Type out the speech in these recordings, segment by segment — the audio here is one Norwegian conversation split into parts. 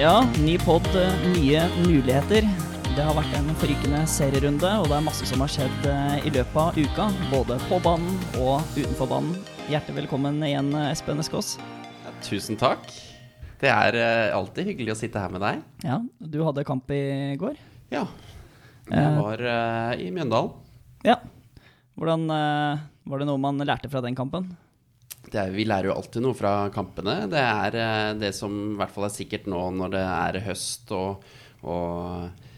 Ja, ny pod, nye muligheter. Det har vært en forrykende serierunde, og det er masse som har skjedd eh, i løpet av uka. Både på banen og utenfor banen. Hjertelig velkommen igjen, Espen Eskås. Ja, tusen takk. Det er alltid hyggelig å sitte her med deg. Ja, du hadde kamp i går? Ja. Jeg var uh, i Mjøndalen. Ja. Hvordan uh, Var det noe man lærte fra den kampen? Er, vi lærer jo alltid noe fra kampene. Det er det som i hvert fall er sikkert nå når det er høst og, og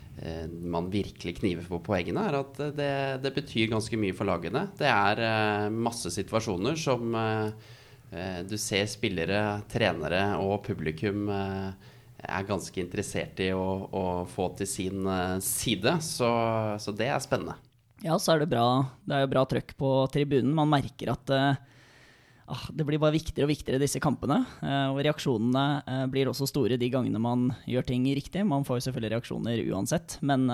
man virkelig kniver på poengene, er at det, det, betyr ganske mye for lagene. Det er masse situasjoner som Eh, du ser spillere, trenere og publikum eh, er ganske interessert i å, å få til sin eh, side, så, så, det er spennende. Ja, så er det bra. Det er jo bra trøkk på tribunen. Man merker at det blir bare viktigere og viktigere disse kampene. og reaksjonene blir også store de gangene man gjør ting riktig. Man får jo selvfølgelig reaksjoner uansett, men,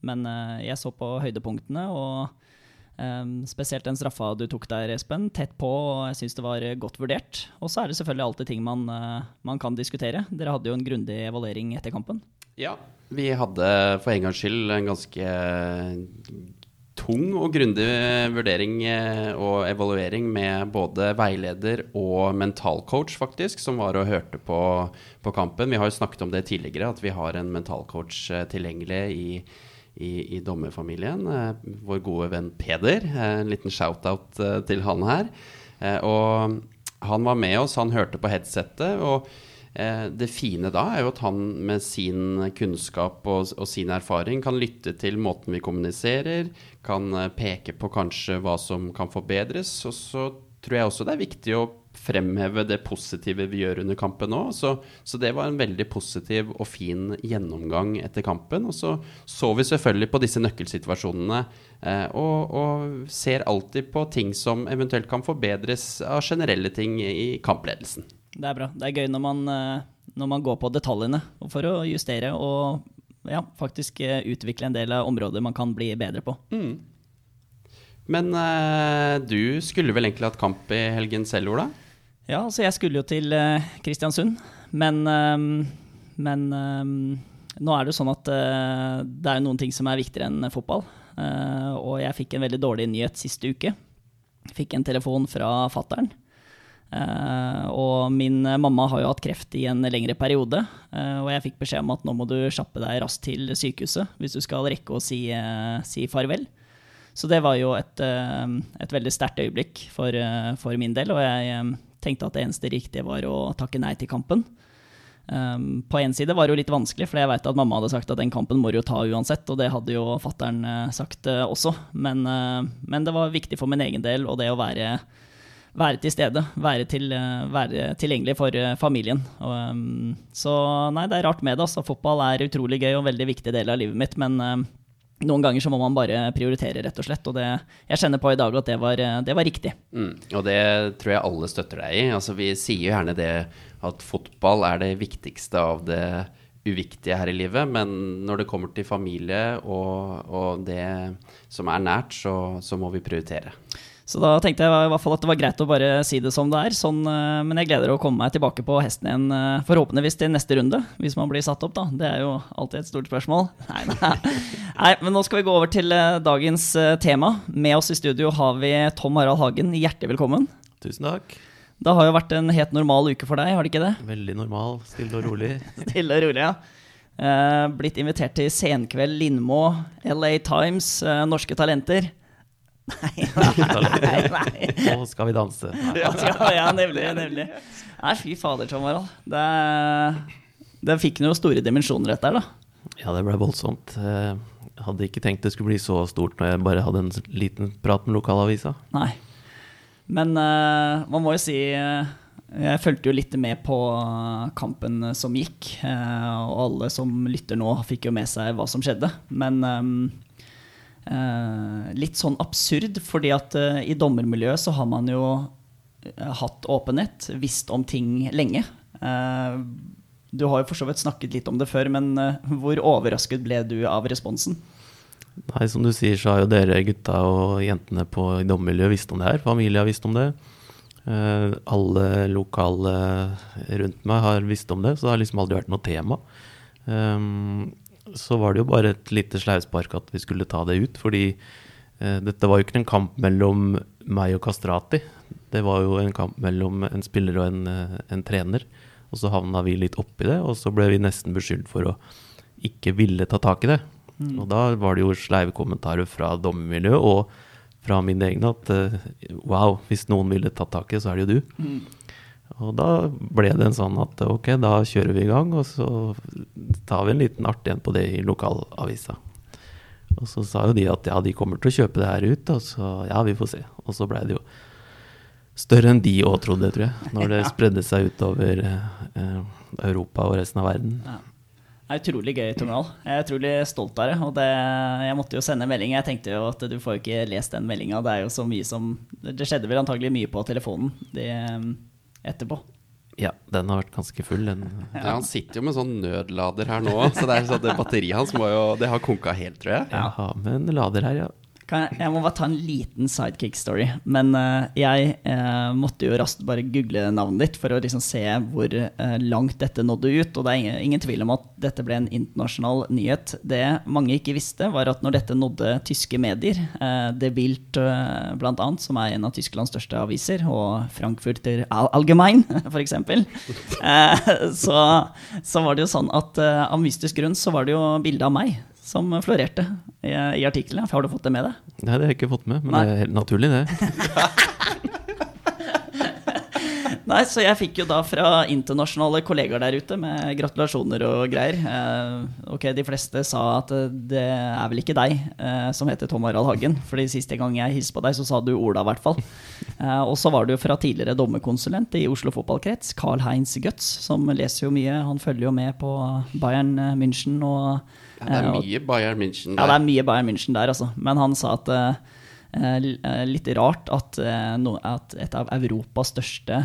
men jeg så på høydepunktene. og spesielt den straffa du tok der, Espen. Tett på, og jeg syns det var godt vurdert. Og så er det selvfølgelig alltid ting man, man, kan diskutere. Dere hadde jo en grundig evaluering etter kampen. Ja, vi hadde for en gangs skyld en ganske tung og grundig vurdering eh, og evaluering med både veileder og mentalcoach, faktisk, som var og hørte på, på kampen. Vi har jo snakket om det tidligere, at vi har en mentalcoach eh, tilgjengelig i i, i dommerfamilien. Eh, vår gode venn Peder. En liten shout-out til han her. og han var med oss, han hørte på headsettet. og det fine da er jo at han med sin kunnskap og, og, sin erfaring kan lytte til måten vi kommuniserer, kan peke på kanskje hva som kan forbedres. Og så tror jeg også det er viktig å fremheve det positive vi gjør under kampen nå. Så, så, det var en veldig positiv og fin gjennomgang etter kampen. Og så så vi selvfølgelig på disse nøkkelsituasjonene eh, og, og, ser alltid på ting som eventuelt kan forbedres av generelle ting i kampledelsen. Det er bra. Det er gøy når man, eh, når man går på detaljene for å justere og ja, faktisk eh, utvikle en del av områder man kan bli bedre på. Mm. Men uh, du skulle vel egentlig hatt kamp i helgen selv, Ola? Ja, altså jeg skulle jo til uh, Kristiansund, men, uh, men nå er det jo sånn at det er noen ting som er viktigere enn fotball. og jeg fikk en veldig dårlig nyhet siste uke. Fikk en telefon fra fattern. Og min mamma har jo hatt kreft i en lengre periode. og jeg fikk beskjed om at nå må du kjappe deg raskt til sykehuset hvis du skal rekke å si, si farvel. Så det var jo et, et veldig sterkt øyeblikk for, for, min del. Og jeg tenkte at det eneste riktige var å takke nei til kampen. På én side var det jo litt vanskelig, for jeg veit at mamma hadde sagt at den kampen må du jo ta uansett, og det hadde jo fattern sagt også. Men, men, det var viktig for min egen del, og det å være, være til stede. Være, til, være tilgjengelig for familien. Og, um, så nei, det er rart med det. Altså. Fotball er utrolig gøy og en veldig viktig del av livet mitt, men noen ganger så må man bare prioritere, rett og slett. Og det, jeg kjenner på i dag at det var, det var riktig. Mm, og det tror jeg alle støtter deg i. Altså, vi sier jo gjerne det at fotball er det viktigste av det uviktige her i livet. Men når det kommer til familie og, og det som er nært, så, så må vi prioritere. Så da tenkte jeg i hvert fall at det var greit å bare si det som det er. Sånn, eh, men jeg gleder å komme meg tilbake på hesten igjen, eh, forhåpentligvis til neste runde. Hvis man blir satt opp, da. Det er jo alltid et stort spørsmål. Nei, nei. nei men nå skal vi gå over til eh, dagens tema. Med oss i studio har vi Tom Harald Hagen. Hjertelig velkommen. Tusen takk. Det har jo vært en helt normal uke for deg, har det ikke det? Veldig normal. Stille og rolig. Stille og rolig, ja. Blitt invitert til Senkveld Lindmo, LA Times, Norske Talenter. Nei, nei, nei. Nå skal vi danse. Ja, ja, nemlig. nemlig. Nei, fy fader, Tom Harald. Det, det fikk noen store dimensjoner, dette her, da. Ja, det ble voldsomt. Jeg hadde ikke tenkt det skulle bli så stort når jeg bare hadde en liten prat med lokalavisa. Nei. Men uh, man må jo si uh, Jeg fulgte jo litt med på kampen som gikk. Og alle som lytter nå, fikk jo med seg hva som skjedde. Men um, Eh, litt sånn absurd, fordi at eh, i dommermiljøet så har man jo eh, hatt åpenhet, visst om ting lenge. Du har jo for så vidt snakket litt om det før, men hvor overrasket ble du av responsen? Nei, Som du sier, så har jo dere gutta og jentene på dommermiljøet visst om det her. Familie har visst om det. Eh, alle lokale rundt meg har visst om det, så det har liksom aldri vært noe tema. Så var det jo bare et lite sleivspark at vi skulle ta det ut, fordi eh, dette var jo ikke en kamp mellom meg og Kastrati. Det var jo en kamp mellom en spiller og en, eh, en trener. Og så havna vi litt oppi det, og så ble vi nesten beskyldt for å ikke ville ta tak i det. Mm. Og da var det jo sleive kommentarer fra dommermiljøet og fra mine egne at uh, wow, hvis noen ville tatt tak i det, så er det jo du. Mm. Og da ble det en sånn at ok, da kjører vi i gang, og så tar vi en liten art igjen på det i lokalavisa. Og så sa jo de at ja, de kommer til å kjøpe det her ut, og så ja, vi får se. Og så blei det jo større enn de òg trodde, tror jeg, når det spredde seg utover eh, Europa og resten av verden. Ja. Det er utrolig gøy, Tornal. Jeg er utrolig stolt av det. Og det, jeg måtte jo sende en melding. Jeg tenkte jo at du får jo ikke lest den meldinga. Det er jo så mye som Det skjedde vel antagelig mye på telefonen det, etterpå. Ja, den har vært ganske full. Den. Ja, han sitter jo med sånn nødlader her nå, så det, er, sånn, det batteriet hans må jo Det har konka helt, tror jeg. Ja, men med en lader her, ja. Jeg, må bare ta en liten sidekick-story. Men uh, jeg uh, måtte jo raskt bare google navnet ditt for å liksom se hvor uh, langt dette nådde ut. Og det er ingen, ingen, tvil om at dette ble en internasjonal nyhet. Det mange ikke visste, var at når dette nådde tyske medier, De Bilt uh, bl.a., som er en av Tysklands største aviser, og Frankfurter Allgemein f.eks., uh, så, så var det jo sånn at av mystisk grunn så var det jo bilde av meg som florerte i, i artiklene. Har du fått det med deg? Nei, det har jeg ikke fått med, men Nei. det er helt naturlig, det. Nei, så jeg fikk jo da fra internasjonale kollegaer der ute med gratulasjoner og greier. Eh, ok, de fleste sa at det er vel ikke deg eh, som heter Tom Harald Hagen. Fordi siste gang jeg hilste på deg, så sa du Ola, i hvert fall. Eh, og så var det jo fra tidligere dommerkonsulent i Oslo fotballkrets, Carl Heinz Guts, som leser jo mye. Han følger jo med på Bayern München og ja, det er eh, mye Bayern München der. Ja, det er mye Bayern München der, altså. Men han sa at uh, litt rart at, at, et av Europas største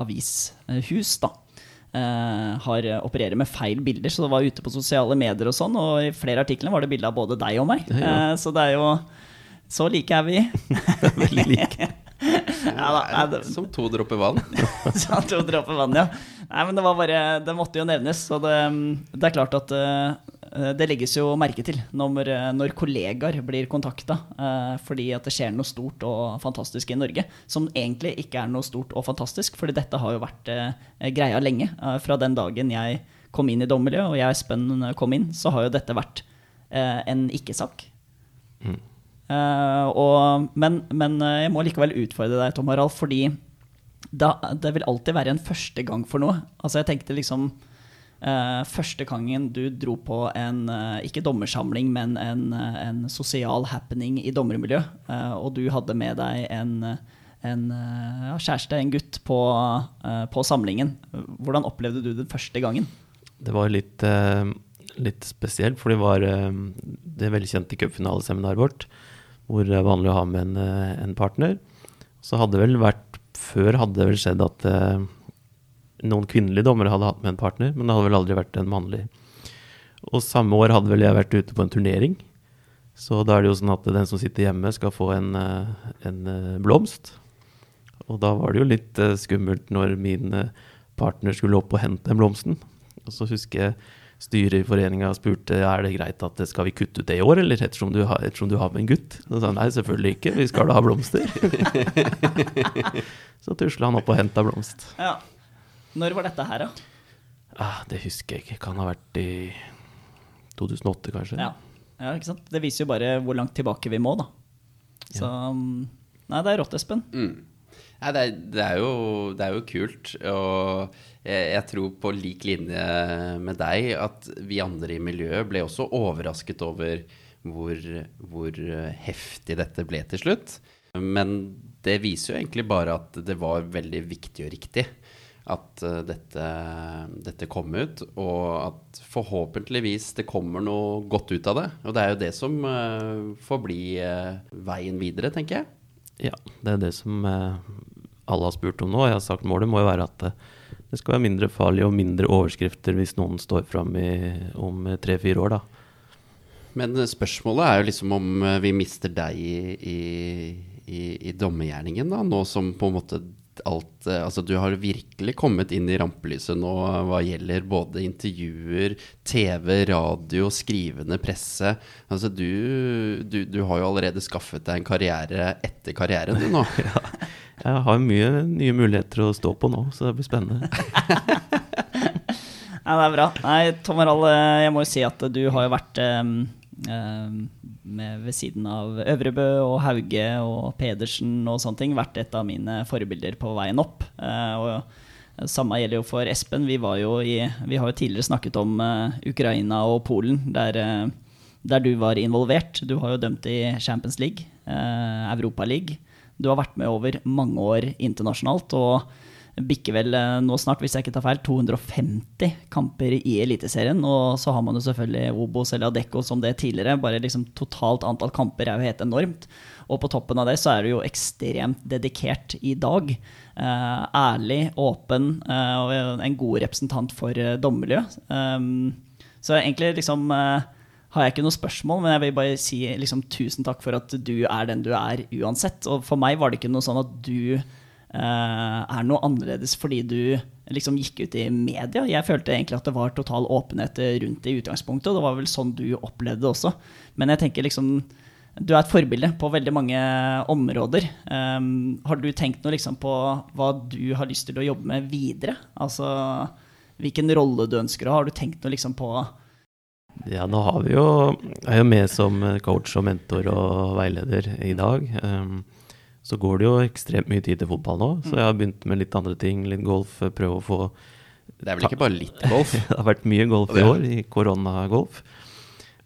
avishus da, har opererer med feil bilder. Så det var ute på sosiale medier og sånn, og i flere artikler var det bilde av både deg og meg. Ja. så det er jo Så like er vi. Veldig like. Ja, da, det, som to dråper vann. som to dråper vann, ja. Nei, men det var bare Det måtte jo nevnes. Og det, det er klart at uh, det legges jo merke til når, når kollegaer blir kontakta uh, fordi at det skjer noe stort og fantastisk i Norge. Som egentlig ikke er noe stort og fantastisk, fordi dette har jo vært uh, greia lenge. fra den dagen jeg kom inn i dommermiljøet, og jeg og Espen kom inn, så har jo dette vært en ikke-sak. Mm. Og, men, men jeg må likevel utfordre deg, Tom Harald, fordi da, det vil alltid være en første gang for noe. Altså jeg tenkte liksom uh, Første gangen du dro på en uh, ikke dommersamling, men en, uh, en sosial happening i dommermiljø, og du hadde med deg en, en kjæreste, en gutt, på, på, samlingen. Hvordan opplevde du den første gangen? Det var litt, litt spesielt, for det var det velkjente cupfinaleseminaret vårt, hvor det er vanlig å ha med en, en partner. Så hadde vel vært før hadde det vel skjedd at eh, noen kvinnelige dommere hadde hatt med en partner, men det hadde vel aldri vært en mannlig. Og samme år hadde vel jeg vært ute på en turnering. Så da er det jo sånn at den som sitter hjemme, skal få en, eh, en eh, blomst. Og da var det jo litt skummelt når min partner skulle opp og hente den blomsten. Og så husker jeg styret i foreninga spurte er det greit at skal vi kutte ut det i år, eller ettersom du har, ettersom du har med en gutt. Så sa han nei, selvfølgelig ikke, vi skal da ha blomster. så tusla han opp og henta blomst. Ja. Når var dette her, da? Ah, det husker jeg ikke. Kan ha vært i 2008, kanskje. Ja. ja, ikke sant. Det viser jo bare hvor langt tilbake vi må, da. Så ja. Nei, det er rått, Espen. Mm. Nei, det, er, det, er jo, det, er, jo, kult. Og jeg, jeg, tror på lik linje med deg at vi andre i miljøet ble også overrasket over hvor, hvor heftig dette ble til slutt. Men det viser jo egentlig bare at det var veldig viktig og riktig at uh, dette, dette, kom ut, og at forhåpentligvis det kommer noe godt ut av det. Og det er jo det som uh, får bli uh, veien videre, tenker jeg. Ja, det er det som alle har spurt om nå. Jeg har sagt målet må jo være at det skal være mindre farlig og mindre overskrifter hvis noen står fram om tre-fire år, da. Men spørsmålet er jo liksom om vi mister deg i, i, i, i dommergjerningen, da? Nå som på en måte alt eh, Altså, du har virkelig kommet inn i rampelyset nå hva gjelder både intervjuer, TV, radio, skrivende presse. Altså, du, du, du har jo allerede skaffet deg en karriere etter karrieren, du nå. ja. Jeg har mye nye muligheter å stå på nå, så det blir spennende. Nei, det er bra. Nei, Tom Harald, eh, jeg må jo si at du har jo vært um, med, ved siden av Øvrebø og Hauge og Pedersen og sånne ting, vært et av mine forbilder på veien opp. Uh, og samme gjelder jo for Espen. Vi, i, vi har jo tidligere snakket om uh, Ukraina og Polen, der, uh, der, du var involvert. Du har jo dømt i Champions League, Europa League. Du har vært med over mange år internasjonalt. og bikker vel nå snart, hvis jeg ikke tar feil, 250 kamper i Eliteserien. Og så har man jo selvfølgelig Obos eller Adecco som det tidligere. Bare liksom totalt antall kamper er jo helt enormt. Og på toppen av det så er du jo ekstremt dedikert i dag. Eh, ærlig, åpen eh, og en god representant for eh, dommermiljøet. Um, så egentlig liksom eh, har jeg ikke noe spørsmål, men jeg vil bare si liksom, tusen takk for at du er den du er uansett. Og for meg var det ikke noe sånn at du Eh, er noe annerledes fordi du liksom gikk ut i media. Jeg følte egentlig at det var total åpenhet rundt det i utgangspunktet, og det var vel sånn du opplevde det også. Men jeg tenker liksom du er et forbilde på veldig mange områder. Um, har du tenkt noe liksom på hva du har lyst til å jobbe med videre? Altså hvilken rolle du ønsker å ha? Har du tenkt noe liksom på Ja, nå har vi jo Jeg er jo med som coach og mentor og veileder i dag. Um, så går det jo ekstremt mye tid til fotball nå. Så jeg har begynt med litt andre ting, litt golf, prøve å få Det er vel ikke bare litt golf? det har vært mye golf i år, i koronagolf.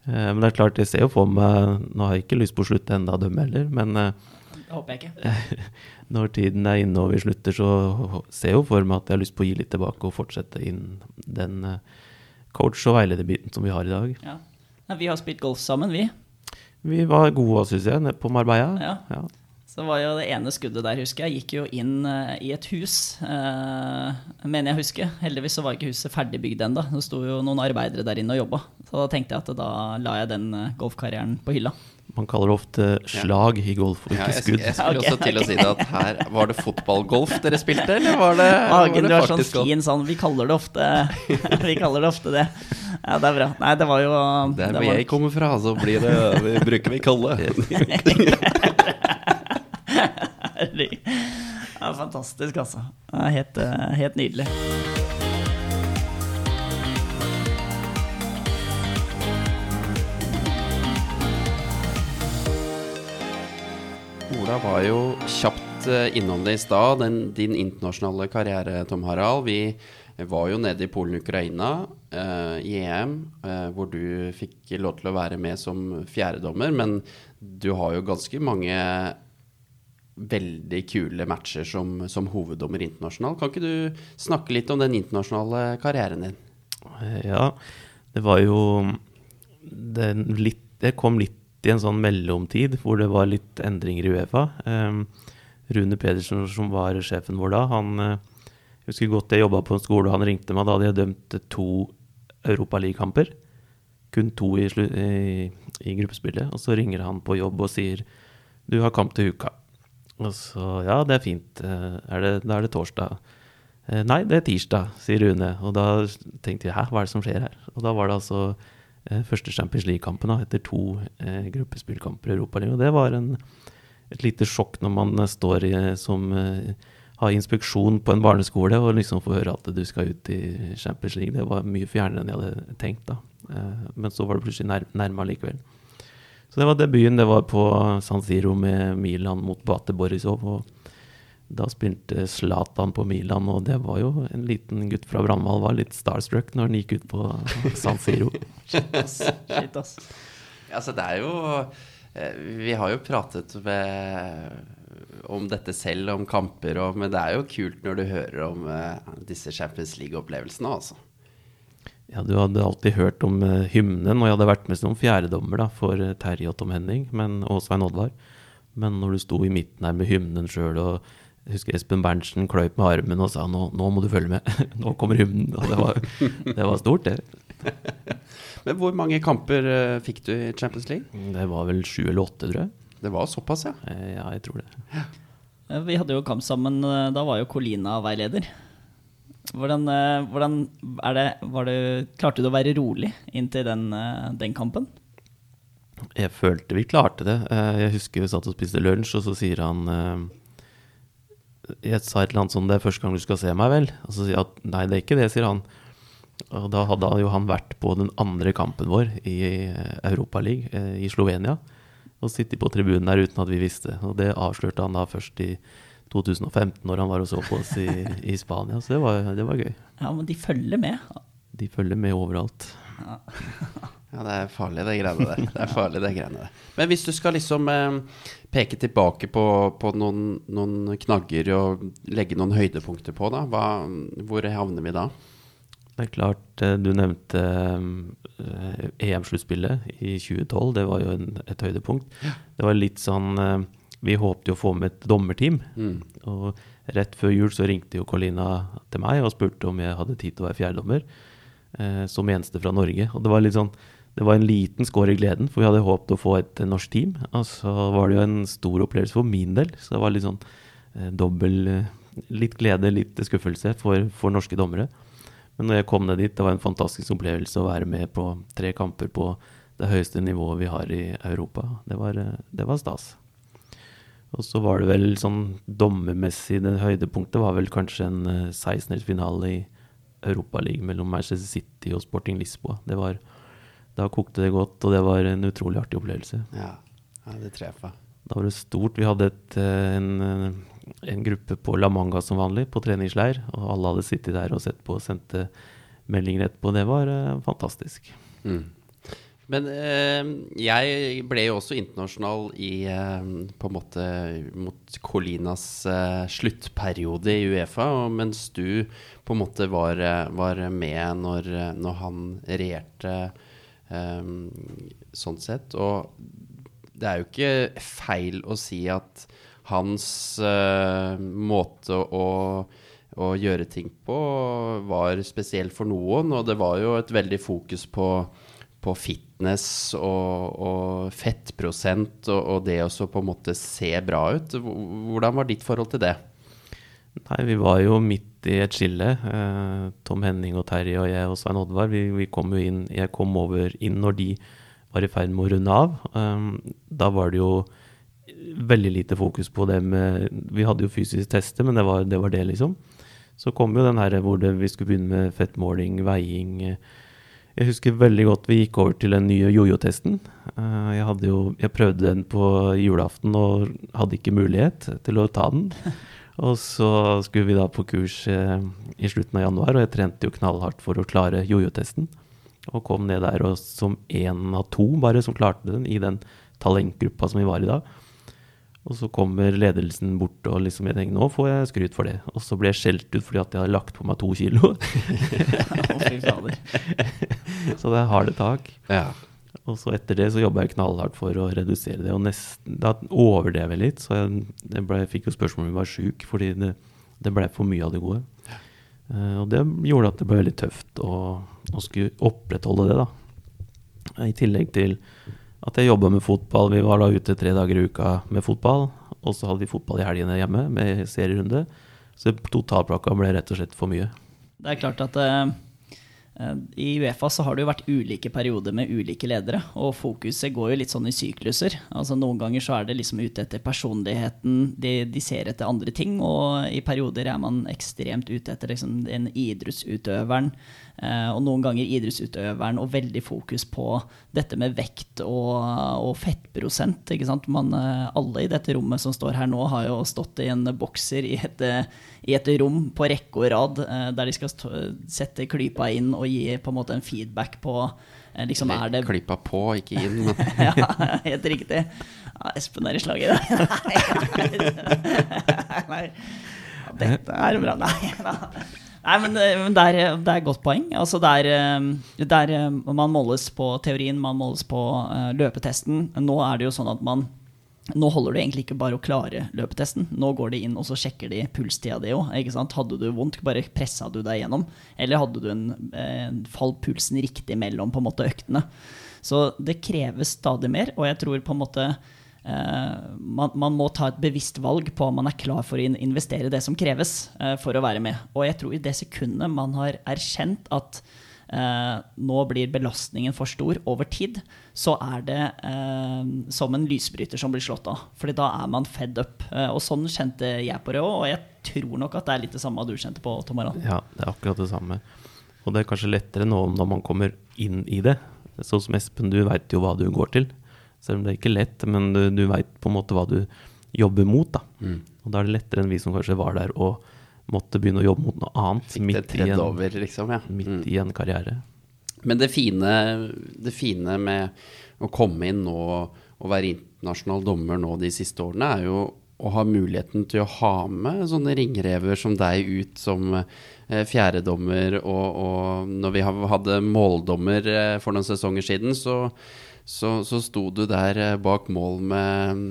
Eh, men det er klart, jeg ser jo for meg Nå har jeg ikke lyst på å slutte enda å dømme heller, men eh, det håper jeg ikke. når tiden er inne og vi slutter, så ser jeg jo for meg at jeg har lyst på å gi litt tilbake og fortsette inn den eh, coach- og veilederbiten som vi har i dag. Ja. vi har spilt golf sammen, vi. Vi var gode, syns jeg, nede på Marbella. Ja. ja. Så var jo det ene skuddet der, husker jeg, gikk jo inn uh, i et hus, uh, mener jeg husker. Heldigvis så var ikke huset ferdigbygd ennå. Det sto jo noen arbeidere der inne og jobba. Så da tenkte jeg at da la jeg den uh, golfkarrieren på hylla. Man kaller det ofte slag ja. i golf, og ikke ja, skudd. Jeg, skulle okay, også til okay. å si det at her Var det fotballgolf dere spilte, eller var det, Hagen, du er sånn fin sånn Vi kaller det ofte Vi kaller det ofte det. Ja, det er bra. Nei, det var jo Der hvor jeg kommer fra, så blir det vi Bruker vi kalle. ja, fantastisk, altså. Helt, eh, helt nydelig. Ola var jo kjapt eh, innom det i stad, din internasjonale karriere, Tom Harald. Vi var jo nede i Polen-Ukraina eh, i EM, eh, hvor du fikk lov til å være med som fjerdedommer. Men du har jo ganske mange veldig kule matcher som, som hoveddommer internasjonalt. Kan ikke du snakke litt om den internasjonale karrieren din? Ja, det var jo det, litt, det kom litt i en sånn mellomtid hvor det var litt endringer i Uefa. Um, Rune Pedersen, som var sjefen vår da, han uh, jeg husker godt jeg jobba på en skole, og han ringte meg. Da hadde jeg dømt to Europaligakamper. Kun to i, i, i gruppespillet. Og så ringer han på jobb og sier du har kamp til uka. Og så Ja, det er fint. Eh, er det, da er det torsdag. Eh, nei, det er tirsdag, sier Rune. Og da tenkte jeg hæ, hva er det som skjer her? Og da var det altså eh, første Champions League-kampen etter to eh, gruppespillkamper i Europaligaen. Det var en, et lite sjokk når man står i, som eh, har inspeksjon på en barneskole og liksom får høre at du skal ut i Champions League. Det var mye fjernere enn jeg hadde tenkt da. Eh, men så var det plutselig nær, nærme likevel. Så det var debuten. Det var på San Siro med Milan mot Bate Borisov. og da spilte Zlatan på Milan, og det var jo en liten gutt fra Brandval var litt starstruck når han gikk ut på San Siro. Shit, ass. Shit, ass. Altså, det er jo eh, Vi har jo pratet med, om dette selv, om kamper, og, men det er jo kult når du hører om uh, disse Champions League-opplevelsene, altså. Ja, Du hadde alltid hørt om uh, hymnen, og jeg hadde vært med som fjerdedommer da, for uh, Terje og Tom Henning men, og Svein Oddvar. Men når du sto i midten her med hymnen sjøl, og jeg husker Espen Berntsen kløyp med armen og sa nå, nå må du følge med, nå kommer hymnen. Og det var, det var stort, det. Men hvor mange kamper uh, fikk du i Champions League? Det var vel sju eller åtte, tror jeg. Det var såpass, ja. Eh, Ja, jeg tror det. Ja. Vi hadde jo kamp sammen, eh, da var jo Colina veileder. Hvordan, eh, hvordan er det, var det Klarte du å være rolig inntil den, eh, den kampen? Jeg følte vi klarte det. Eh, Jeg husker vi satt og spiste lunsj, og så sier han eh, Jeg sa et eller annet sånn 'Det er første gang du skal se meg, vel?' Og så sier jeg at 'nei, det er ikke det', sier han. Og da hadde jo han vært på den andre kampen vår i Europaligaen, eh, i Slovenia. Og sittet på tribunen der uten at vi visste. Og det avslørte han da først i 2015, når han var og så på oss i, i Spania. Så det var, det var gøy. Ja, men de følger med. De følger med overalt. Ja, det er farlig, det greiene der. Det er farlig, det greiene der. Men hvis du skal liksom eh, peke tilbake på, på noen, noen knagger og legge noen høydepunkter på, da, hva, hvor havner vi da? Det er klart, eh, du nevnte eh, EM-sluttspillet i 2012. Det var jo en, et høydepunkt. Det var litt sånn eh, Vi håpte jo å få med et dommerteam. Mm. Og rett før jul så ringte jo Colina til meg og spurte om jeg hadde tid til å være fjerdedommer. Eh, som eneste fra Norge. Og det var litt sånn det var en liten skår i gleden, for vi hadde håpet å få et norsk team. Og så var det jo en stor opplevelse for min del, så det var litt sånn eh, dobbel eh, Litt glede, litt skuffelse for, for norske dommere. Men når jeg kom ned dit, det var en fantastisk opplevelse å være med på tre kamper på det høyeste nivået vi har i Europa. Det var, eh, det var stas. Og så var det vel sånn dommermessig Det høydepunktet var vel kanskje en eh, 16-delsfinale i Europaligaen mellom Manchester City og Sporting Lisboa. Det var, da kokte det godt, og det var en utrolig artig opplevelse. Ja, ja det tror. Da var det stort. Vi hadde et, eh, en, eh, en gruppe på La Manga som vanlig, på treningsleir. Og alle hadde sittet der og sett på og sendte meldinger etterpå. Det var uh, fantastisk. Mm. Men eh, jeg ble jo også internasjonal i eh, på en måte mot Colinas eh, sluttperiode i Uefa, mens du på en måte var, var med når, når han regjerte sånn sett. Og det er jo ikke feil å si at hans eh, måte å å gjøre ting på var spesiell for noen, og det var jo et veldig fokus på, på fitness og, og fettprosent og, og det å på en måte se bra ut. Hvordan var ditt forhold til det? Nei, vi var jo midt i et skille. Eh, Tom Henning og Terje og jeg og Svein Oddvar. Vi, vi kom jo inn Jeg kom over inn når de var i ferd med å runde av. Um, da var det jo veldig lite fokus på det med Vi hadde jo fysisk tester, men det var det, var det liksom. Så kom jo den her hvor det, vi skulle begynne med fettmåling, veiing. Jeg husker veldig godt vi gikk over til den nye jojo-testen. Eh, Jeg, hadde jo, jeg prøvde den på julaften og hadde ikke mulighet til å ta den. Og så skulle vi da på kurs eh, i slutten av januar, og jeg trente jo knallhardt for å klare jojo-testen. Og kom ned der og som én av to bare som klarte den i den talentgruppa som vi var i da. Og så kommer ledelsen bort og liksom jeg tenker nå får jeg skryt for det. Og så ble jeg skjelt ut fordi at jeg hadde lagt på meg to kilo. Så det er harde tak. Ja. Og så etter det så jobba jeg knallhardt for å redusere det. Og nesten, da overdrev jeg litt, så jeg, jeg, ble, jeg fikk jo spørsmål om jeg var sjuk, fordi det, det ble for mye av det gode. Uh, og det gjorde at det ble veldig tøft å, å skulle opprettholde det, da. I tillegg til at jeg jobba med fotball. Vi var da ute tre dager i uka med fotball. Og så hadde vi fotball i helgene hjemme med serierunde. Så totalplakka ble rett og slett for mye. Det er klart at eh, i Uefa så har det jo vært ulike perioder med ulike ledere, og fokuset går jo litt sånn i sykluser. Altså Noen ganger så er det liksom ute etter personligheten, de, de ser etter andre ting, og i perioder er man ekstremt ute etter liksom den idrettsutøveren. Eh, og noen ganger idrettsutøveren og veldig fokus på dette med vekt og, og fettprosent. Man, eh, alle i dette rommet som står her nå, har jo stått i en bokser i et, eh, i et rom på rekke og rad, der de skal stå, sette klypa inn og gi på en måte en feedback på liksom er det Klippa på, ikke inn. Men. ja, helt riktig. Ja, Espen er i slaget. Nei. Nei. Dette er bra. Nei, da. Nei men, eh, men det, er, det er godt poeng. Altså det er, eh, det er, eh, man måles på teorien, man måles på eh, løpetesten. Nå er det jo sånn at man nå holder det egentlig ikke bare å klare løpetesten. Nå går de inn og så sjekker de pulstida di òg. Hadde du vondt, bare pressa du deg gjennom? Eller hadde du en, eh, falt pulsen riktig mellom på en måte øktene? Så det kreves stadig mer, og jeg tror på en måte eh, man, man, må ta et bevisst valg på om man er klar for å investere det som kreves eh, for å være med. Og jeg tror i det sekundet man har erkjent at eh, nå blir belastningen for stor over tid, så er det eh, som en lysbryter som blir slått av. Fordi da er man fed up. Eh, og sånn kjente jeg på det òg, og jeg tror nok at det er litt det samme du kjente på, Tom Aran. Ja, det er akkurat det samme. Og det er kanskje lettere nå når man kommer inn i det. Sånn som Espen, du veit jo hva du går til. Selv om det er ikke lett, men du, du veit på en måte hva du jobber mot. da. Mm. Og da er det lettere enn vi som kanskje var der og måtte begynne å jobbe mot noe annet midt, i en, over, liksom, ja. midt mm. i en karriere. Men det fine, det fine, med å komme inn nå og være internasjonal dommer nå de siste årene, er jo å ha muligheten til å ha med sånne ringrever som deg ut som eh, fjerdedommer. Og, og når vi hadde måldommer eh, for noen sesonger siden, så så, så sto du der eh, bak mål med,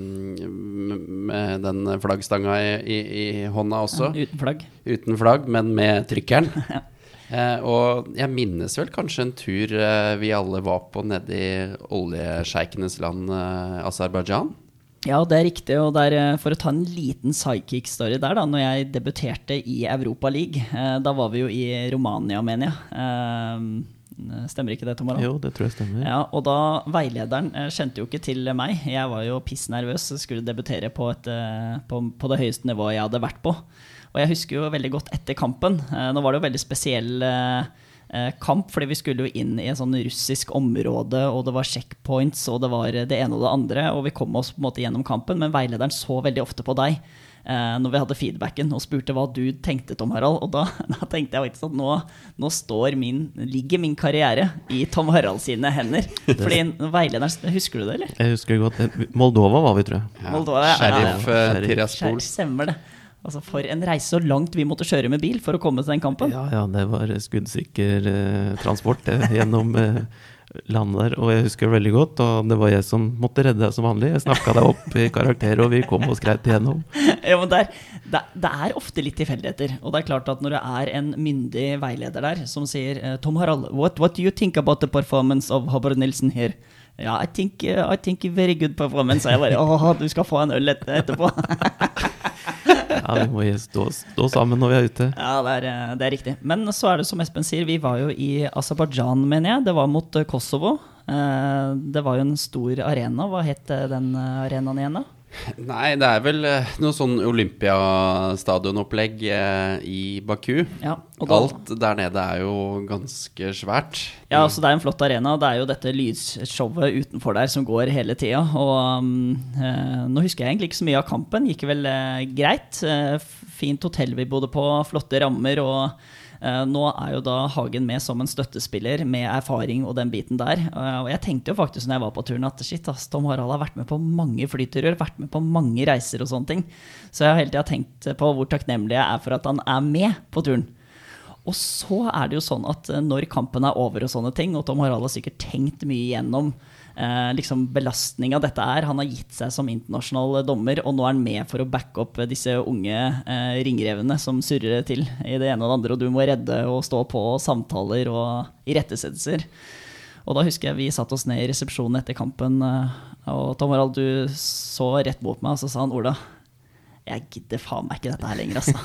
med den flaggstanga i, i, i hånda også. Ja, uten flagg. Uten flagg, men med trykkeren. eh, og jeg minnes vel kanskje en tur eh, vi alle var på nede i oljesjeikenes land, eh, Aserbajdsjan? Ja, det er riktig. Og der, eh, for å ta en liten sidekick-story der, da når jeg debuterte i Europa League, eh, da var vi jo i Romania, mener jeg. Eh, stemmer ikke det, Tom Harald? Jo, det tror jeg stemmer. Ja, og da Veilederen eh, kjente jo ikke til meg. Jeg var jo pissnervøs og skulle debutere på, et, eh, på, på, det høyeste nivået jeg hadde vært på. Og jeg husker jo veldig godt etter kampen. Nå var det jo veldig spesiell kamp, fordi vi skulle jo inn i en sånn russisk område, og det var checkpoints, og det var det ene og det andre, og vi kom oss på en måte gjennom kampen, men veilederen så veldig ofte på deg eh, når vi hadde feedbacken og spurte hva du tenkte, Tom Harald. Og da, da tenkte jeg faktisk at nå, nå min, ligger min karriere i Tom Harald sine hender. Fordi veilederen Husker du det, eller? Jeg husker godt. Moldova var vi, tror jeg. Ja. Moldova, ja. Sheriff ja, ja. Tiraspol. Stemmer det. Altså For en reise så langt vi måtte kjøre med bil for å komme til den kampen. Ja, ja det var skuddsikker eh, transport det, gjennom eh, landet der. Og jeg husker det veldig godt, og det var jeg som måtte redde deg som vanlig. Jeg snakka deg opp i karakter, og vi kom oss greit igjennom. Ja, men det er, det er, ofte litt tilfeldigheter. Og det er klart at når det er en myndig veileder der som sier eh, Tom Harald, what, what do you think about the performance of Haber Nilsen here? Ja, I think, uh, I think very good performance. Og jeg bare Å, du skal få en øl etterpå. vi må stå, stå, sammen når vi er ute. Ja, det er, eh, det er, riktig. Men så er det som Espen sier, vi var jo i Aserbajdsjan, mener jeg. Det var mot eh, Kosovo. Eh, det var jo en stor arena. Hva het den arenaen igjen, da? Nei, det er vel noe sånn Olympiastadionopplegg i Baku. Ja, da, Alt der nede er jo ganske svært. Ja, altså det er en flott arena. Det er jo dette lysshowet utenfor der som går hele tida. Og eh, nå husker jeg egentlig ikke så mye av kampen. Gikk vel eh, greit. Eh, fint hotell vi bodde på, flotte rammer. og Eh, nå er jo da Hagen med som en støttespiller med erfaring og den biten der. Eh, og jeg tenkte jo faktisk når jeg var på turen at shit, ass, Tom Harald har vært med på mange flyturer, vært med på mange reiser og sånne ting. Så jeg har hele tida tenkt på hvor takknemlig jeg er for at han er med på turen. Og så er det jo sånn at eh, når kampen er over og sånne ting, og Tom Harald har sikkert tenkt mye igjennom eh, liksom belastninga dette er. Han har gitt seg som internasjonal dommer, og nå er han med for å backe opp disse unge eh, ringrevene som surrer til i det ene og det andre, og du må redde og stå på samtaler og irettesettelser. Og da husker jeg vi satte oss ned i resepsjonen etter kampen, eh, og Tom Harald, du så rett mot meg, og så sa han Ola, jeg gidder faen meg ikke dette her lenger, altså.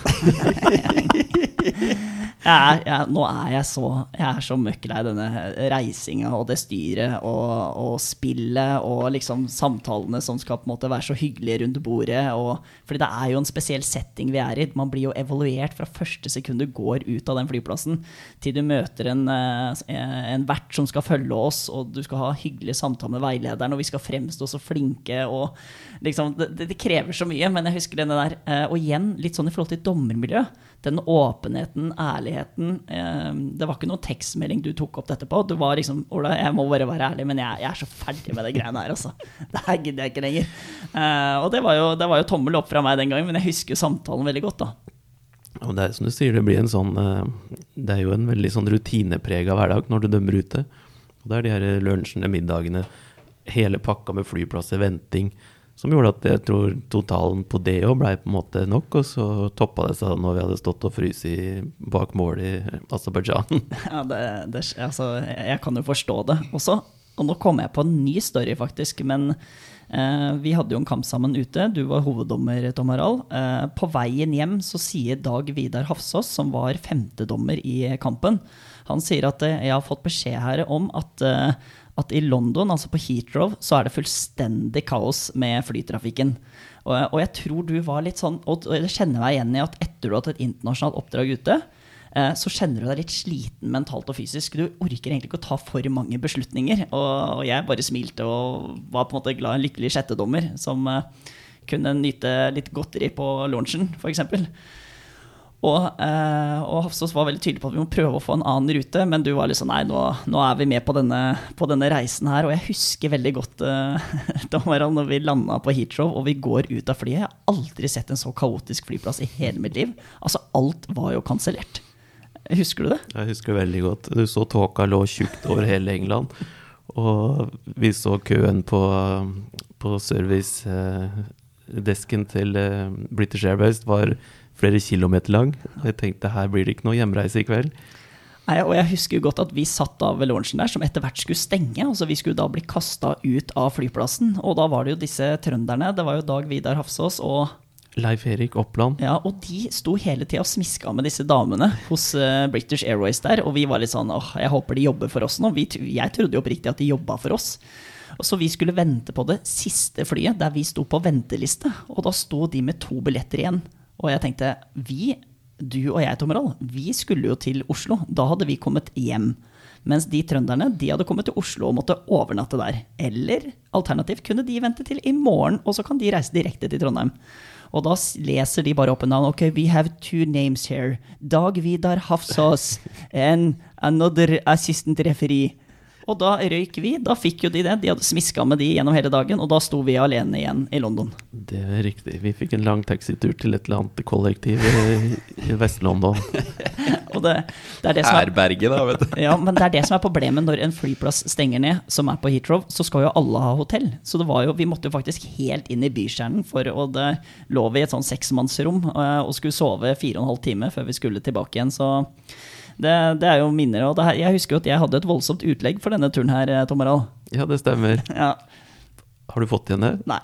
jeg, jeg, nå er jeg så Jeg er så møkk lei denne reisinga og det styret og, og, spillet og liksom samtalene som skal på en måte være så hyggelige rundt bordet. Og, fordi det er jo en spesiell setting vi er i. Man blir jo evaluert fra første sekund du går ut av den flyplassen, til du møter en, eh, en vert som skal følge oss, og du skal ha hyggelige samtaler med veilederen, og vi skal fremstå så flinke. og liksom, det, det, krever så mye. Men jeg husker denne der, eh, og igjen litt sånn i forhold til dommermiljø. den åpenheten, ærligheten eh, Det var ikke noen tekstmelding du tok opp dette på. Du var liksom Ola, jeg må bare være ærlig, men jeg, jeg er så ferdig med det greiene her, altså. Det her gidder jeg ikke lenger. Eh, og det var, jo, det var, jo, tommel opp fra meg den gangen, men jeg husker samtalen veldig godt, da. Og det er som du sier, det blir en sånn eh, Det er jo en veldig sånn rutineprega hverdag når du dømmer ute. Og det er de her lunsjene, middagene, hele pakka med flyplasser, venting. Som gjorde at jeg tror totalen på det òg blei på en måte nok. Og så toppa det seg når vi hadde stått og fryst bak mål i Aserbajdsjan. Ja, altså, jeg kan jo forstå det også. Og nå kom jeg på en ny story, faktisk. Men eh, vi hadde jo en kamp sammen ute. Du var hoveddommer, Tom Harald. Eh, på veien hjem så sier Dag Vidar Hafsås, som var femtedommer i kampen, han sier at eh, jeg har fått beskjed her om at, eh, at i London, altså på Heathrow, så er det fullstendig kaos med flytrafikken. Og, og jeg tror du var litt sånn, og jeg kjenner meg igjen i at etter du har hatt et internasjonalt oppdrag ute, eh, så kjenner du deg litt sliten mentalt og fysisk. Du orker egentlig ikke å ta for mange beslutninger. Og, og jeg bare smilte og var på en måte glad en lykkelig sjettedommer som eh, kunne nyte litt godteri på launchen, f.eks. Og, eh, og Hafsås var veldig tydelig på at vi må prøve å få en annen rute, men du var liksom nei, nå, nå er vi med på denne, på denne, reisen her. Og jeg husker veldig godt eh, da når vi landa på Heathrow og vi går ut av flyet. Jeg har aldri sett en så kaotisk flyplass i hele mitt liv. Altså, alt var jo kansellert. Husker du det? Jeg husker veldig godt. Du så tåka lå tjukt over hele England. Og vi så køen på, på servicedesken til eh, British Airways var flere kilometer lang. Og jeg tenkte her blir det ikke noe hjemreise i kveld. Nei, og jeg husker jo godt at vi satt av ved lunsjen der, som etter hvert skulle stenge. altså Vi skulle da bli kasta ut av flyplassen. Og da var det jo disse trønderne. Det var jo Dag Vidar Hafsås og Leif Erik Oppland. Ja, og de sto hele tida og smiska med disse damene hos uh, British Airways der. Og vi var litt sånn åh, jeg håper de jobber for oss nå. Vi, jeg trodde jo oppriktig at de jobba for oss. Og Så vi skulle vente på det siste flyet, der vi sto på venteliste. Og da sto de med to billetter igjen. Og jeg tenkte vi, du og jeg, Tom Roll, vi skulle jo til Oslo. Da hadde vi kommet hjem. Mens de trønderne de hadde kommet til Oslo og måtte overnatte der. Eller alternativt kunne de vente til i morgen, og så kan de reise direkte til Trondheim. Og da leser de bare opp en navn. Ok, we have two names here. Dag Vidar Hafsås and another assistant referee. Og da røyk vi. Da fikk jo de det. De hadde smiska med de gjennom hele dagen, og da sto vi alene igjen i London. Det er riktig. Vi fikk en lang taxitur til et eller annet kollektiv i, i Vest-London. og det, det, er det som er Herberget, da, vet du. ja, men det er det som er problemet når en flyplass stenger ned, som er på Heathrow, så skal jo alle ha hotell. Så det var jo, vi måtte jo faktisk helt inn i bykjernen, for og det lå vi i et sånn seksmannsrom eh, og skulle sove fire og en halv time før vi skulle tilbake igjen. så det, det, er jo minner. Og her, jeg husker jo at jeg hadde et voldsomt utlegg for denne turen her, eh, Tom Harald. Ja, det stemmer. Ja. Har du fått igjen det? Nei.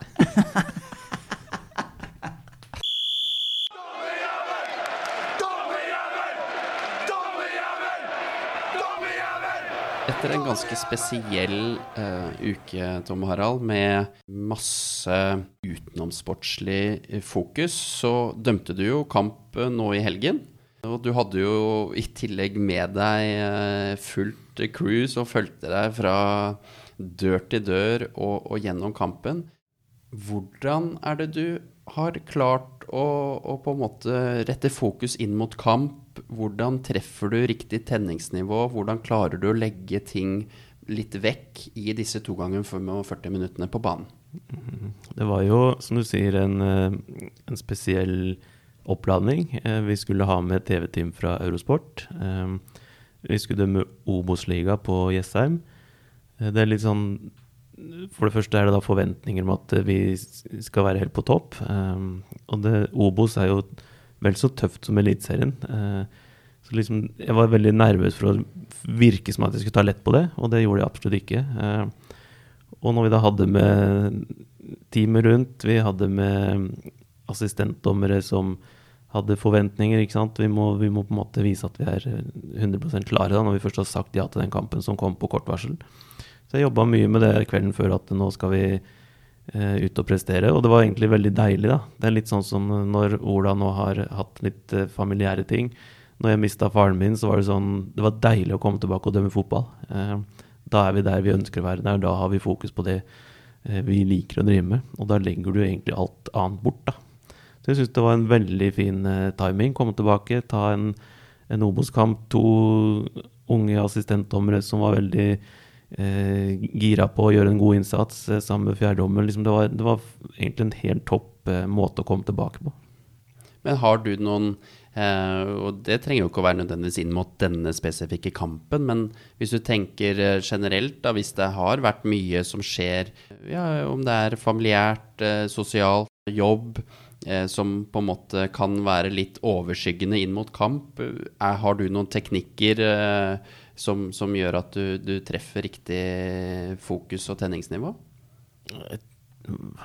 Etter en ganske spesiell uh, uke, Tom Harald, med masse utenomsportslig fokus, så dømte du jo kamp nå i helgen. Og du hadde jo i tillegg med deg eh, fullt cruise og fulgte deg fra dør til dør og, og, gjennom kampen. Hvordan er det du har klart å, å, på en måte rette fokus inn mot kamp? Hvordan treffer du riktig tenningsnivå? Hvordan klarer du å legge ting litt vekk i disse to ganger 45 minuttene på banen? Det var jo, som du sier, en, eh, en spesiell oppladning. Eh, vi skulle ha med TV-team fra Eurosport. Eh, vi skulle dømme Obos-liga på Jessheim. Eh, det er litt sånn For det første er det da forventninger om at vi skal være helt på topp. Og det, Obos er jo vel så tøft som Eliteserien. Så liksom, jeg var veldig nervøs for å virke som at jeg skulle ta lett på det, og det gjorde jeg absolutt ikke. Og når vi da hadde med teamet rundt, vi hadde med assistentdommere som hadde forventninger. ikke sant? Vi må, vi må, på en måte vise at vi er 100 klare da, når vi først har sagt ja til den kampen som kom på kort varsel. Så jeg jobba mye med det kvelden før at nå skal vi eh, ut og prestere. Og det var egentlig veldig deilig. da. Det er litt sånn som når Ola nå har hatt litt eh, familiære ting. Når jeg mista faren min, så var det sånn Det var deilig å komme tilbake og dømme fotball. Eh, da er vi der vi ønsker å være der. Da har vi fokus på det eh, vi liker å drive med. Og da legger du egentlig alt annet bort, da. Så jeg syns det var en veldig fin uh, timing. Komme tilbake, ta en, en Obos-kamp. To unge assistentdommere som var veldig uh, gira på å gjøre en god innsats uh, sammen med fjerdedommer. Liksom det, det, var egentlig en helt topp måte å komme tilbake på. Men har du noen og det trenger jo ikke å være nødvendigvis inn mot denne spesifikke kampen, men hvis du tenker generelt, da, hvis det har vært mye som skjer, ja, om det er familiært, sosialt, jobb, eh, som på en måte kan være litt overskyggende inn mot kamp. Er, har du noen teknikker eh, som, som gjør at du, du treffer riktig fokus og tenningsnivå? Jeg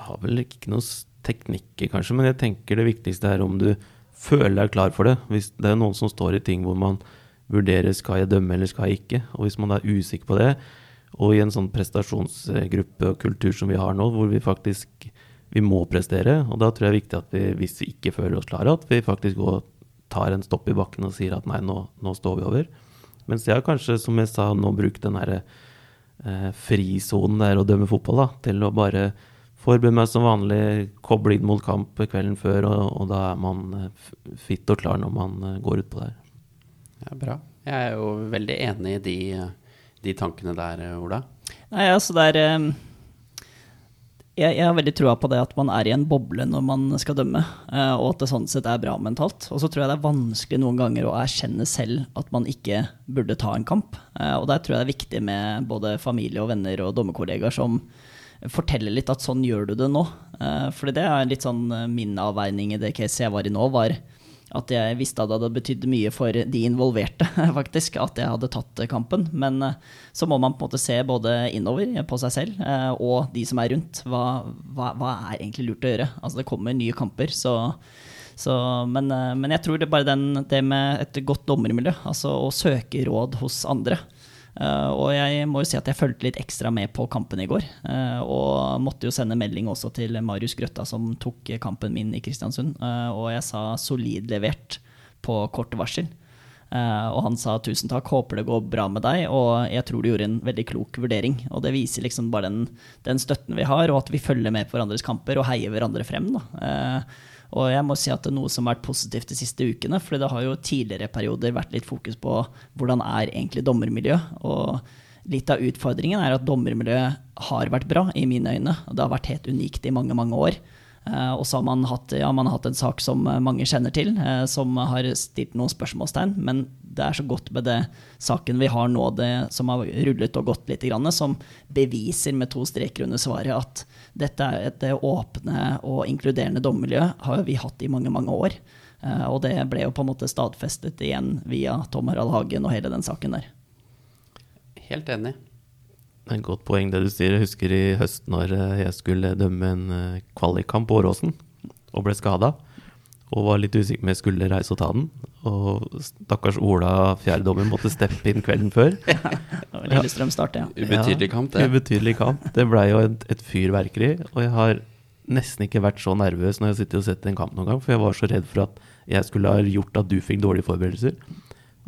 har vel ikke noen teknikker, kanskje, men jeg tenker det viktigste er om du føler deg klar for det. Hvis det er noen som står i ting hvor man vurderer skal jeg dømme eller skal jeg ikke, og hvis man er usikker på det, og i en sånn prestasjonsgruppe og kultur som vi har nå, hvor vi faktisk vi må prestere, og da tror jeg det er viktig at vi, hvis vi ikke føler oss klare, at vi faktisk går, tar en stopp i bakken og sier at nei, nå, nå står vi over. Mens jeg har kanskje, som jeg sa, nå brukt den derre eh, frisonen der å dømme fotball, da, til å bare forberede meg som vanlig, koble inn mot kamp kvelden før, og, og da er man fitt og klar når man eh, går utpå der. Ja, bra. Jeg er jo veldig enig i de, de tankene der, Ola. Nei, altså det er eh, jeg, jeg har veldig trua på det at man er i en boble når man skal dømme, eh, og at det sånn sett er bra mentalt. Og så tror jeg det er vanskelig noen ganger å erkjenne selv at man ikke burde ta en kamp. Eh, og der tror jeg det er viktig med både familie og venner og dommerkollegaer som forteller litt at sånn gjør du det nå. For fordi det er litt sånn min avveining i det caset jeg var i nå, var at jeg visste at det hadde betydd mye for de involverte, faktisk, at jeg hadde tatt kampen. Men eh, så må man på en måte se både innover på seg selv eh, og de som er rundt. Hva, hva, hva er egentlig lurt å gjøre? Altså, det kommer nye kamper, så, så men, eh, men, jeg tror det er bare den, det med et godt dommermiljø, altså å søke råd hos andre. Uh, og jeg må jo si at jeg fulgte litt ekstra med på kampen i går. Uh, og måtte jo sende melding også til Marius Grøtta, som tok kampen min i Kristiansund. Uh, og jeg sa solid levert på kort varsel. og han sa tusen takk, håper det går bra med deg. Og jeg tror du gjorde en veldig klok vurdering. Og det viser liksom bare den, den støtten vi har, og at vi følger med på hverandres kamper og heier hverandre frem. da og jeg må si at det er noe som har vært positivt de siste ukene. For det har jo tidligere perioder vært litt fokus på hvordan er egentlig dommermiljøet. Og litt av utfordringen er at dommermiljøet har vært bra, i mine øyne. Og det har vært helt unikt i mange, mange år. Uh, og så har man hatt, ja, man har hatt en sak som mange kjenner til, uh, som har stilt noen spørsmålstegn. Men det er så godt med det saken vi har nå, det som har rullet og gått litt, som beviser med to streker under svaret at dette er et åpne og inkluderende dommermiljø har vi hatt i mange, mange år. Uh, og det ble jo på en måte stadfestet igjen via Tom Harald Hagen og hele den saken der. Helt enig. Det er et godt poeng det du sier. Jeg husker i høst når eh, jeg skulle dømme en eh, kvalikkamp på Åråsen og ble skada. Og var litt usikker på om jeg skulle reise og ta den. Og stakkars Ola, fjerdedommer, måtte steppe inn kvelden før. Ja, Lillestrøm start, ja. Ubetydelig kamp, det. Ja, ubetydelig kamp. Det blei jo et, et, fyrverkeri. Og jeg har nesten ikke vært så nervøs når jeg har sittet og sett en kamp noen gang, for jeg var så redd for at jeg skulle ha gjort at du fikk dårlige forberedelser.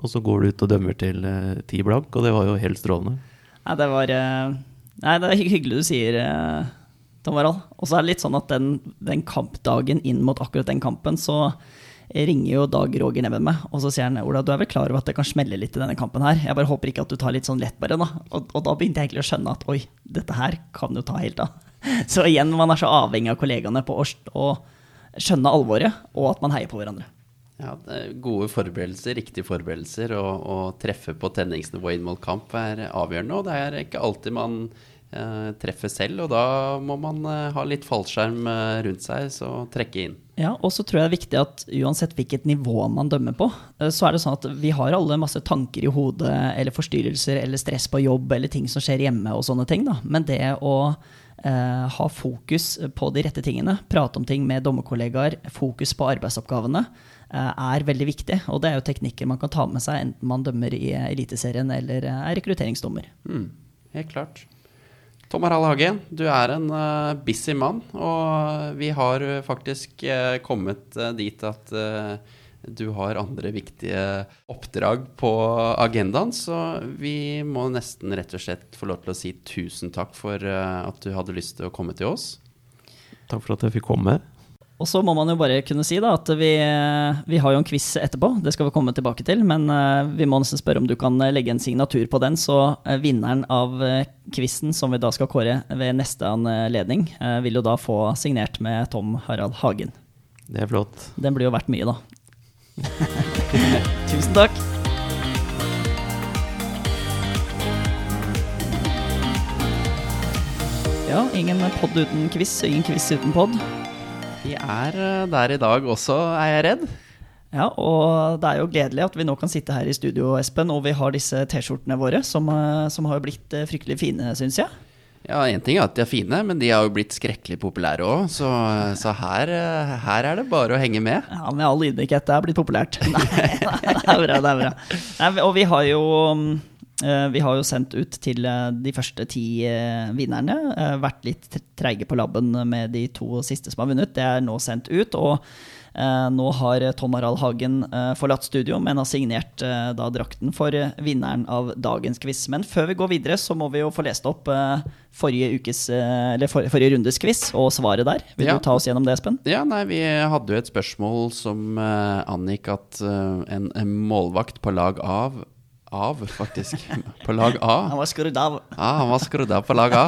Og så går du ut og dømmer til eh, ti blank, og det var jo helt strålende. Nei, det var eh, Nei, det er hyggelig du sier, eh, Tom Harald. Og så er det litt sånn at den, den, kampdagen inn mot akkurat den kampen, så ringer jo Dag Roger ned med meg, og så sier han Ola, du er vel klar over at det kan smelle litt i denne kampen her? Jeg bare håper ikke at du tar litt sånn lett bare, da. Og, og da begynte jeg egentlig å skjønne at oi, dette her kan jo ta helt av. Så igjen, man er så avhengig av kollegaene på å, skjønne alvoret, og at man heier på hverandre. Ja, Gode forberedelser, riktige forberedelser og, og treffe på tenningsnivå inn mot kamp er avgjørende. Og det er ikke alltid man eh, treffer selv, og da må man eh, ha litt fallskjerm eh, rundt seg, så trekke inn. Ja, og så tror jeg det er viktig at uansett hvilket nivå man dømmer på, så er det sånn at vi har alle masse tanker i hodet eller forstyrrelser eller stress på jobb eller ting som skjer hjemme og sånne ting, da. Men det å eh, ha fokus på de rette tingene, prate om ting med dommerkollegaer, fokus på arbeidsoppgavene, Eh, er veldig viktig. Og det er jo teknikker man kan ta med seg enten man dømmer i Eliteserien eller er rekrutteringsdommer. Mm, helt klart. Tom Harald Hagen, du er en uh, busy mann, og vi har faktisk uh, kommet uh, dit at du har andre viktige oppdrag på agendaen, så vi må nesten rett og slett få lov til å si tusen takk for at du hadde lyst til å komme til oss. Takk for at jeg fikk komme. Og så må man jo bare kunne si da, at vi, vi, har jo en quiz etterpå, det skal vi komme tilbake til. Men uh, vi må nesten spørre om du kan eh, legge en signatur på den. Så uh, vinneren av quizen, som vi da skal kåre ved neste anledning, vil jo da få signert med Tom Harald Hagen. Det er flott. Den blir jo verdt mye, da. Tusen takk. Ja, ingen pod uten quiz, ingen quiz uten pod. Vi er eh, der i dag også, er jeg redd. Ja, og det er jo gledelig at vi nå kan sitte her i studio, Espen, og vi har disse T-skjortene våre, som, eh, som har blitt eh, fryktelig fine, syns jeg. Ja, én ting er at de er fine, men de har jo blitt skrekkelig populære òg. Så, så her, her, er det bare å henge med. Ja, Med all ydmykhet, det er blitt populært. Nei, det er bra, det er bra. Nei, og vi har jo vi har jo sendt ut til de første ti vinnerne. Vært litt treige på labben med de to siste som har vunnet. Det er nå sendt ut. og Eh, nå har Tom Harald Hagen eh, forlatt studio, men har signert eh, da drakten for vinneren av dagens quiz. Men før vi går videre, så må vi jo få lest opp forrige, ukes, for, forrige rundes quiz og svaret der. Vil ja. du ta oss gjennom det, Espen? Ja, nei, Vi hadde jo et spørsmål som angikk at en, en målvakt på lag av av, faktisk. På lag A. Han var skrudd av. Ja, han var skrudd av på lag A.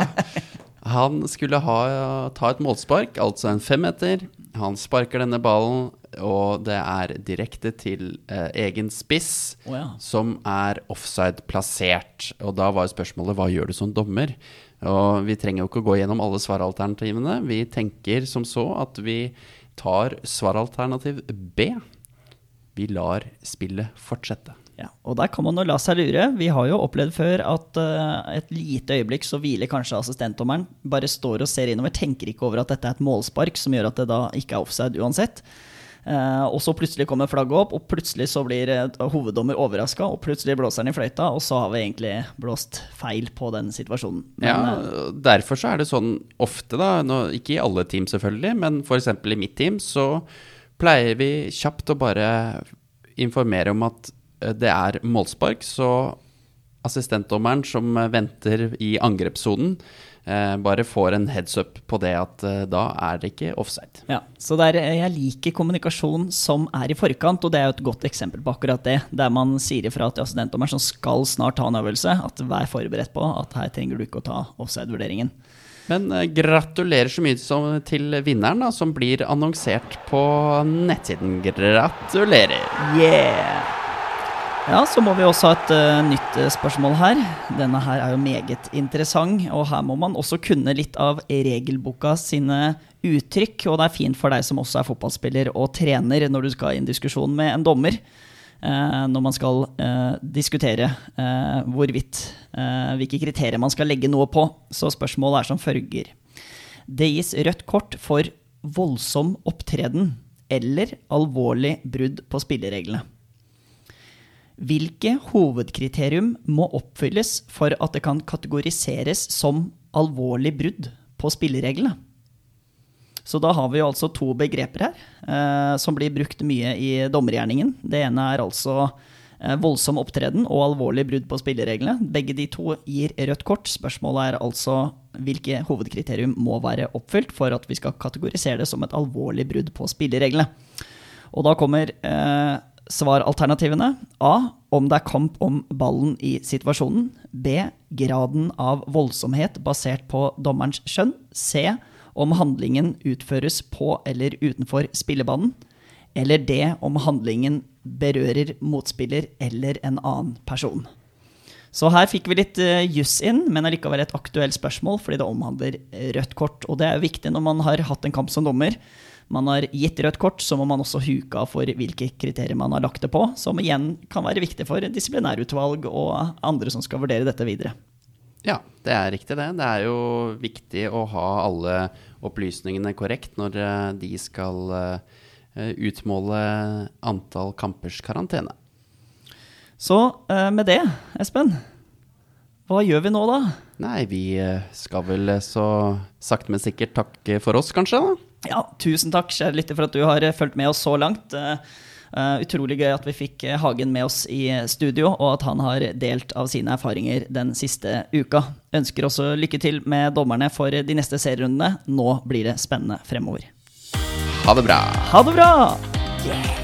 Han skulle ha, ta et målspark, altså en femmeter. Han sparker denne ballen, og det er direkte til eh, egen spiss, oh, ja. som er offside plassert. Og da var spørsmålet hva gjør du som dommer? Og vi trenger jo ikke å gå gjennom alle svaralternativene. Vi tenker som så at vi tar svaralternativ B. Vi lar spillet fortsette. Ja, og der kan man jo la seg lure. Vi har jo opplevd før at uh, et lite øyeblikk så hviler kanskje assistentdommeren, bare står og ser innover, tenker ikke over at dette er et målspark som gjør at det da ikke er offside uansett. Uh, og så plutselig kommer flagget opp, og plutselig så blir uh, hoveddommer overraska, og plutselig blåser han i fløyta, og så har vi egentlig blåst feil på den situasjonen. Men, ja, derfor så er det sånn ofte, da, nå, ikke i alle team selvfølgelig, men f.eks. i mitt team, så pleier vi kjapt å bare informere om at det er målspark, så assistentdommeren som venter i angrepssonen, eh, bare får en heads up på det at eh, da er det ikke offside. Ja, så der, Jeg liker kommunikasjon som er i forkant, og det er jo et godt eksempel på akkurat det. Der man sier ifra til assistentdommeren som skal snart ta en øvelse, at vær forberedt på at her trenger du ikke å ta offside-vurderingen. Men eh, gratulerer så mye som, til vinneren, da, som blir annonsert på nettsiden. Gratulerer! Yeah! Ja, så må vi også ha et uh, nytt uh, spørsmål her. Denne her er jo meget interessant, og her må man også kunne litt av regelboka sine uttrykk. Og det er fint for deg som også er fotballspiller og trener, når du skal i en diskusjon med en dommer. Uh, når man skal diskutere hvorvidt hvilke kriterier man skal legge noe på. Så spørsmålet er som følger. Det gis rødt kort for voldsom opptreden eller alvorlig brudd på spillereglene. Hvilke hovedkriterium må oppfylles for at det kan kategoriseres som alvorlig brudd på spillereglene? Så da har vi jo altså to begreper her eh, som blir brukt mye i dommergjerningen. Det ene er altså eh, voldsom opptreden og alvorlig brudd på spillereglene. Begge de to gir rødt kort. Spørsmålet er altså hvilke hovedkriterium må være oppfylt for at vi skal kategorisere det som et alvorlig brudd på spillereglene. Og da kommer eh, Svaralternativene A. Om det er kamp om ballen i situasjonen. B. Graden av voldsomhet basert på dommerens skjønn. C. Om handlingen utføres på eller utenfor spillebanen. Eller D. Om handlingen berører motspiller eller en annen person. Så her fikk vi litt uh, juss inn, men allikevel et aktuelt spørsmål, fordi det omhandler rødt kort. Og det er jo viktig når man har hatt en kamp som dommer man har gitt rødt kort, så må man også huke av for hvilke kriterier man har lagt det på, som igjen kan være viktig for disiplinærutvalg og andre som skal vurdere dette videre. Ja, det er riktig det. Det er jo viktig å ha alle opplysningene korrekt når eh, de skal eh, utmåle antall kampers karantene. Så eh, med det, Espen, hva gjør vi nå da? Nei, vi skal vel så sakte, men sikkert takke for oss, kanskje? da? Ja, tusen takk, kjære lytter, for at du har eh, fulgt med oss så langt. Uh, utrolig gøy at vi fikk Hagen med oss i studio, og at han har delt av sine erfaringer den siste uka. Ønsker også lykke til med dommerne for de neste serierundene. Nå blir det spennende fremover. Ha det bra. Ha det bra! Yeah.